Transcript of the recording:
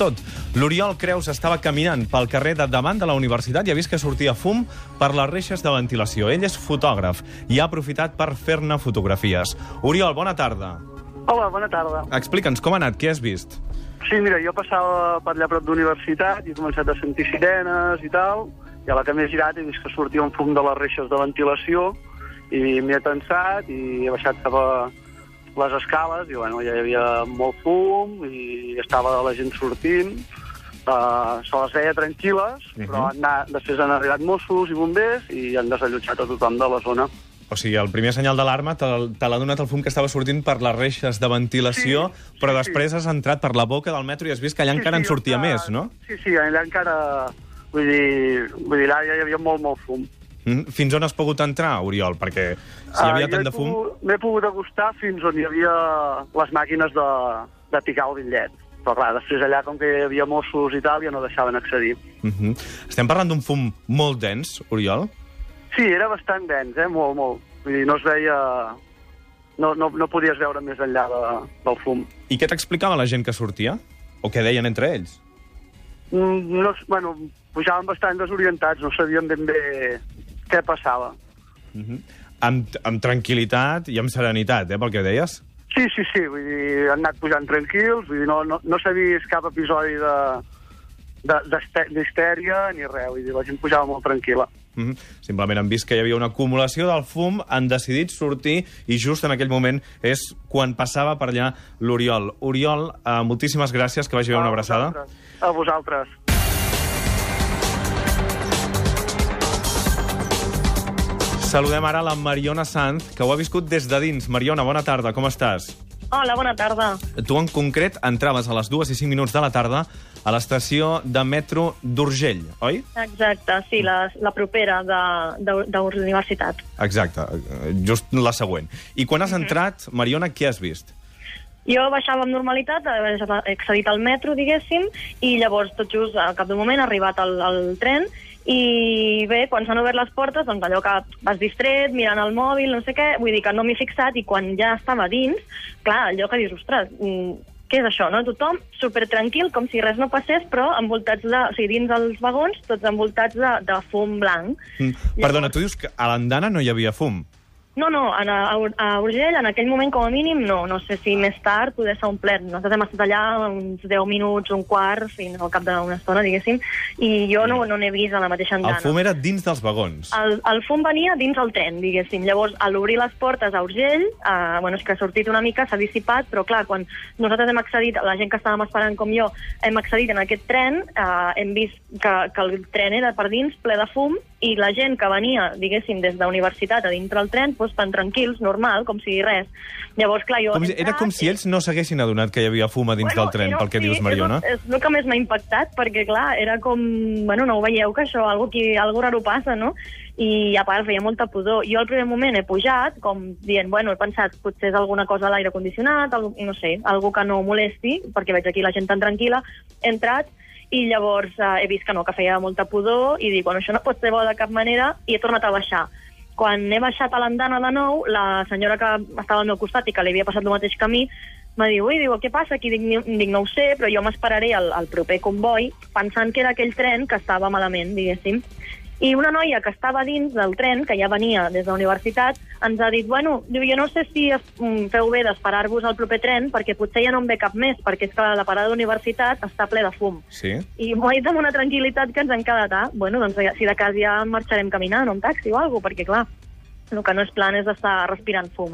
tot. L'Oriol Creus estava caminant pel carrer de davant de la universitat i ha vist que sortia fum per les reixes de ventilació. Ell és fotògraf i ha aprofitat per fer-ne fotografies. Oriol, bona tarda. Hola, bona tarda. Explica'ns com ha anat, què has vist? Sí, mira, jo passava per allà prop d'universitat i he començat a sentir sirenes i tal, i a la que m'he girat he vist que sortia un fum de les reixes de ventilació i m'hi he tensat i he baixat cap a les escales i bueno, ja hi havia molt fum i estava la gent sortint. Uh, se les veia tranquil·les, uh -huh. però han anat, després han arribat Mossos i bombers i han desallotjat a tothom de la zona. O sigui, el primer senyal d'alarma te, te l'ha donat el fum que estava sortint per les reixes de ventilació, Sí, però sí, després has entrat per la boca del metro i has vist que allà encara en sortia està- més, no? Sí, sí, allà encara... Vull dir, vull dir, allà hi havia molt, molt fum. Fins on has pogut entrar, Oriol? Perquè si hi havia jo tant de fum... M'he pogut acostar fins on hi havia les màquines de, de picar el bitllet. Però clar, després allà, com que hi havia Mossos i tal, ja no deixaven accedir. Mm -hmm. Estem parlant d'un fum molt dens, Oriol? Sí, era bastant dens, eh? Molt, molt. Vull dir, no es veia... No, no, no podies veure més enllà de, del fum. I què t'explicava la gent que sortia? O què deien entre ells? Mm, No, bueno, pujaven bastant desorientats, no sabien ben bé què passava. Mm -hmm. amb, amb tranquil·litat i amb serenitat, eh, pel que deies? Sí, sí, sí, vull dir, han anat pujant tranquils, vull dir, no, no, no s'ha vist cap episodi de d'histèria ni res, vull dir, la gent pujava molt tranquil·la. Mm -hmm. Simplement han vist que hi havia una acumulació del fum, han decidit sortir i just en aquell moment és quan passava per allà l'Oriol. Oriol, eh, moltíssimes gràcies, que vagi bé una A abraçada. vosaltres. A vosaltres. Saludem ara la Mariona Sanz, que ho ha viscut des de dins. Mariona, bona tarda, com estàs? Hola, bona tarda. Tu, en concret, entraves a les 2 i 5 minuts de la tarda a l'estació de metro d'Urgell, oi? Exacte, sí, la, la propera de, de, de universitat. Exacte, just la següent. I quan has entrat, Mariona, què has vist? Jo baixava amb normalitat, he accedit al metro, diguéssim, i llavors tot just al cap d'un moment ha arribat el, el tren i bé, quan s'han obert les portes, doncs allò que vas distret, mirant el mòbil, no sé què, vull dir que no m'hi he fixat i quan ja estava dins, clar, allò que dius, ostres, mm, què és això, no? Tothom super tranquil, com si res no passés, però envoltats de... O sigui, dins els vagons, tots envoltats de, de fum blanc. Mm, Perdona, tu dius que a l'andana no hi havia fum. No, no, a, a, a Urgell en aquell moment com a mínim no. No sé si més tard poder ser omplert. Nosaltres hem estat allà uns 10 minuts, un quart, fins al cap d'una estona, diguéssim, i jo no no n'he vist a la mateixa andana. El fum era dins dels vagons. El, el fum venia dins el tren, diguéssim. Llavors, a l'obrir les portes a Urgell, eh, bueno, és que ha sortit una mica, s'ha dissipat, però clar, quan nosaltres hem accedit, la gent que estàvem esperant com jo, hem accedit en aquest tren, eh, hem vist que, que el tren era per dins ple de fum, i la gent que venia, diguéssim, des de universitat a dintre el tren, doncs tan tranquils, normal, com si res. Llavors, clar, jo... Com si, era com si ells no s'haguessin adonat que hi havia fum a dins del tren, era- pel que sí, dius, Mariona. És, és el que més m'ha impactat, perquè, clar, era com... Bueno, no ho veieu, que això, algo, que, algo raro passa, no? I, a part, feia molta pudor. Jo al primer moment he pujat, com dient, bueno, he pensat, potser és alguna cosa a l'aire condicionat, algo, no sé, algo que no molesti, perquè veig aquí la gent tan tranquil·la. He entrat, i llavors eh, he vist que no, que feia molta pudor, i dic, bueno, això no pot ser bo de cap manera, i he tornat a baixar. Quan he baixat a l'andana de nou, la senyora que estava al meu costat i que li havia passat el mateix camí, m'ha dit, ui, diu, què passa aquí? Dic, "Ni- dic, no ho sé, però jo m'esperaré al, al proper comboi, pensant que era aquell tren que estava malament, diguéssim. I una noia que estava dins del tren, que ja venia des de la universitat, ens ha dit, bueno, diu, jo no sé si es, mm, feu bé d'esperar-vos al proper tren, perquè potser ja no en ve cap més, perquè és que la parada d'universitat està ple de fum. Sí? I m'ho ha dit amb una tranquil·litat que ens hem quedat, ah, bueno, doncs si de cas ja marxarem caminant o en taxi o alguna cosa, perquè clar, el que no és plan és estar respirant fum.